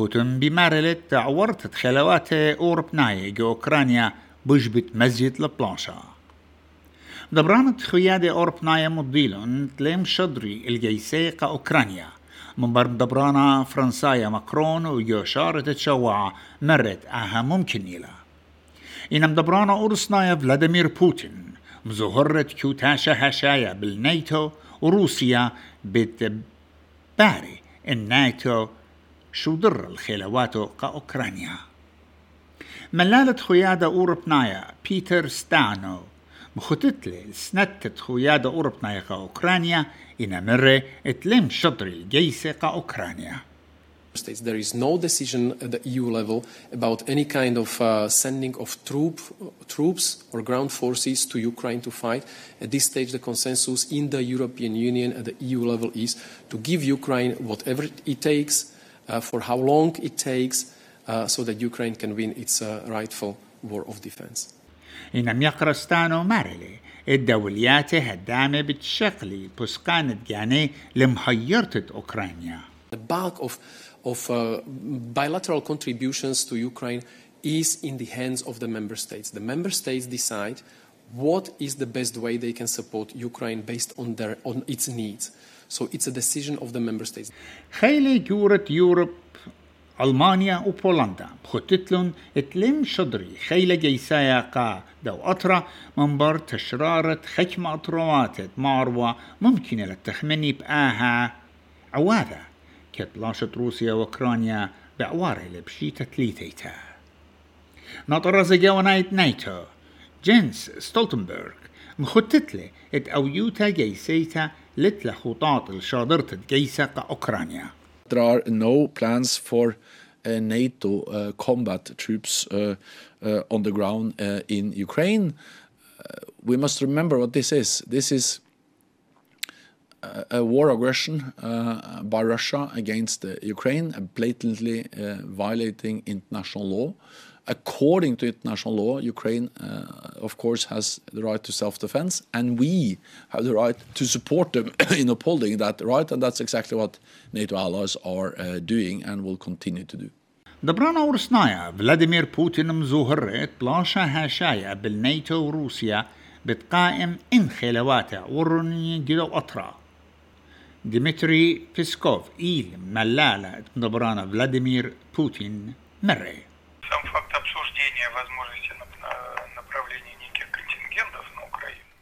بوتين بمارلت عورتت خلوات أوروبناي جو أوكرانيا بجبت مسجد لبلانشا. دبرانت خيادة أوروبنايا مضيلون تلم شدري الجيسيقة أوكرانيا. من برد دبرانا فرنسايا ماكرون ويوشارة تشوع مرت أها ممكن إلى. إنم دبرانا أورسنايا فلاديمير بوتين. مزهرة كوتاشا هشايا بالناتو وروسيا بتباري الناتو شو در الخلواتو كأوكرانيا ملالة خيادة أوروبنايا بيتر ستانو مخطتلي سنتت خيادة أوروبنايا كأوكرانيا إن مرة اتلم شطر الجيسة كأوكرانيا States. There is no decision at the EU level about any kind of uh, sending of troop, troops or ground forces to Ukraine to fight. At this stage, the consensus in the European Union at the EU level is to give Ukraine whatever it takes, uh, for how long it takes, uh, so that Ukraine can win its uh, rightful war of defense. إن يقرستانو مارلي الدوليات هدامة بتشغلي بسكانت جاني لمحيرتت أوكرانيا The bulk of, of uh, bilateral contributions to Ukraine is in the hands of the member states. The member states decide what is the best way they can support Ukraine based on, their, on its needs. So it's a decision of the member states. خيلي جورة يوروب ألمانيا وبولندا بخطتلن اتلم شدري خيلة جيسايا قا دو أطرا منبر تشرارة خكمة أطروات معروة ممكن للتخمني بآها عواذا كتلاشت روسيا وأوكرانيا بعواري لبشيتة تليتيتا ناطر زجاونايت نايتو جينس ستولتنبرغ مخطتلي ات أويوتا جيسيتا لتلا خطاط الشاطرة جيسا أوكرانيا There are no plans for uh, NATO uh, combat troops uh, uh, on the ground uh, in Ukraine. Uh, we must remember what this is. This is a, a war aggression uh, by Russia against uh, Ukraine, uh, blatantly uh, violating international law. According to international law, Ukraine, uh, of course, has the right to self-defense, and we have the right to support them in upholding that right, and that's exactly what NATO allies are uh, doing and will continue to do. دبرانا ورسنايا فلاديمير بوتين مزوهرت بلاشا هاشايا بالناتو وروسيا بتقائم إن خلواتا ورني جلو أطرا ديمتري بيسكوف إيل ملالة دبرانا فلاديمير بوتين مري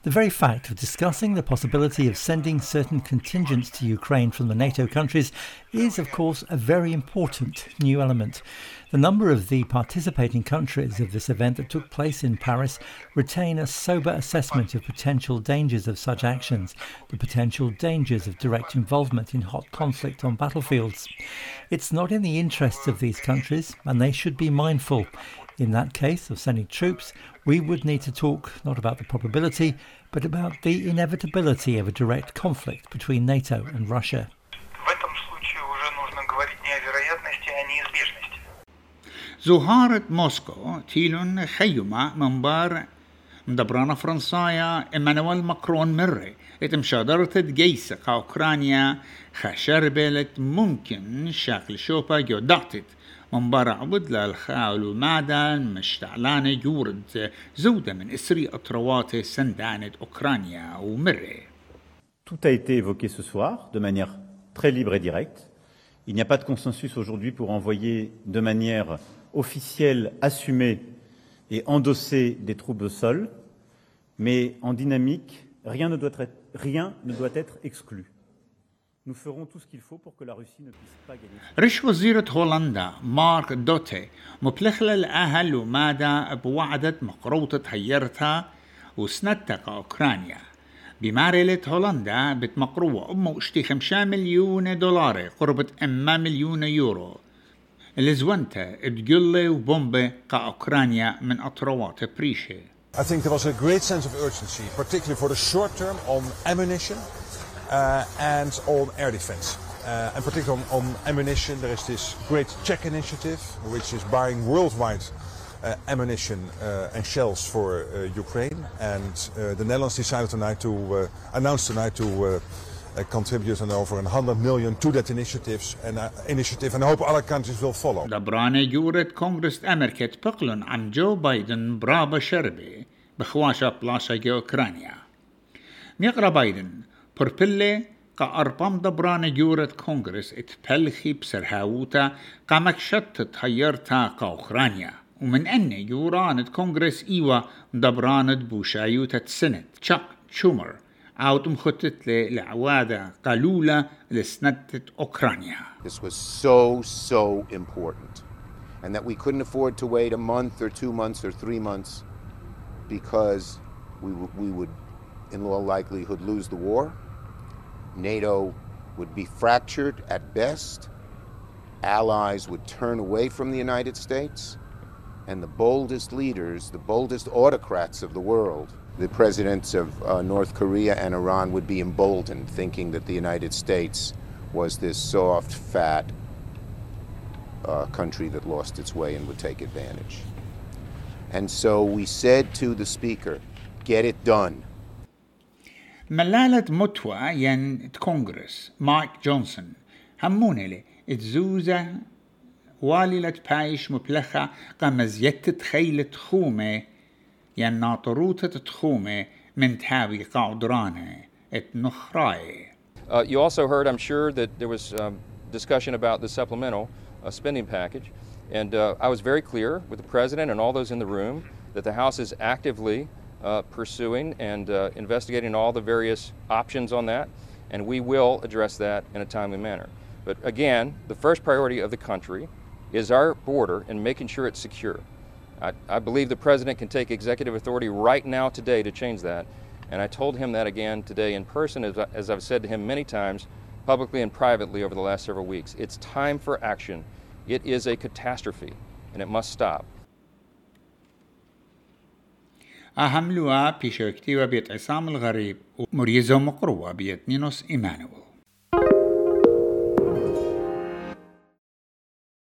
the very fact of discussing the possibility of sending certain contingents to Ukraine from the NATO countries is, of course, a very important new element. The number of the participating countries of this event that took place in Paris retain a sober assessment of potential dangers of such actions, the potential dangers of direct involvement in hot conflict on battlefields. It's not in the interests of these countries, and they should be mindful. In that case of sending troops, we would need to talk not about the probability, but about the inevitability of a direct conflict between NATO and Russia. زهارة موسكو تيلون خيما منبار مدبرانا فرنسايا إمانويل ماكرون مرة يتم شادرت جيسة أوكرانيا خشربلت ممكن شاقل شوبا جوداتت دعتت منبار عبد للخاول ومعدن مشتعلانة جورد زودة من إسري أطروات سندانة أوكرانيا ومري Tout a été évoqué ce soir de manière très libre et directe. Il n'y a pas de consensus aujourd'hui pour envoyer de manière officielle, assumée et endossée des troupes au sol, mais en dynamique, rien ne doit être, rien ne doit être exclu. رش وزيرة هولندا مارك دوتي مبلغ للأهل ومادا بوعدة مقروطة حيرتها وسنتق أوكرانيا. بمارلة هولندا بتمقروة أمه وشتي خمسة مليون دولار قربة أما مليون يورو. الزونتا تقلة وبومبة كأوكرانيا من أطروات بريشة. I think there was a great sense of urgency, particularly for the short term on ammunition. and on air defense. Uh, and particularly on, on ammunition, there is this great Czech initiative, which is buying worldwide uh, ammunition uh, and shells for uh, Ukraine. And uh, the Netherlands decided tonight to uh, announce tonight to uh, uh, contributed over 100 million to that initiatives and uh, initiative, and I hope other countries will follow. دبرانة جورة كونغرس أمريكا بقلن عن جو بايدن برابا شربي بخواشة بلاشا جو أوكرانيا نقرا بايدن بربلة كأربام دبرانة جورة كونغرس اتبلخي بسرهاوتا قامك شتت هيرتا كأوكرانيا ومن أن يورانة كونغرس إيوا دبرانة بوشايوتا سنت تشاك شومر عاود مخطط لعوادة قالولة لسنتة أوكرانيا This was so, so important. And that we couldn't afford to wait a month or two months or three months because we, we would, in all likelihood, lose the war. NATO would be fractured at best. Allies would turn away from the United States. And the boldest leaders, the boldest autocrats of the world, the presidents of uh, North Korea and Iran, would be emboldened, thinking that the United States was this soft, fat uh, country that lost its way and would take advantage. And so we said to the speaker, get it done. ملالة متوى ين كونغرس مايك جونسون همونلي تزوزة واللة بايش مبلخة قمزيت تخيلة تخومة ين ناطروتة تخومة من تهاوي قعدرانة اتنخراي Uh, you also heard, I'm sure, that there was um, discussion about the supplemental uh, spending package. And uh, I was very clear with the President and all those in the room that the House is actively uh, pursuing and uh, investigating all the various options on that. And we will address that in a timely manner. But again, the first priority of the country is our border and making sure it's secure. I, I believe the President can take executive authority right now, today, to change that. And I told him that again today in person, as, as I've said to him many times, publicly and privately over the last several weeks. It's time for action. It is a catastrophe, and it must stop. أهم لوا بيشوكتيوا بيت عصام الغريب ومريزو مقروة بيت نينوس إيمانويل.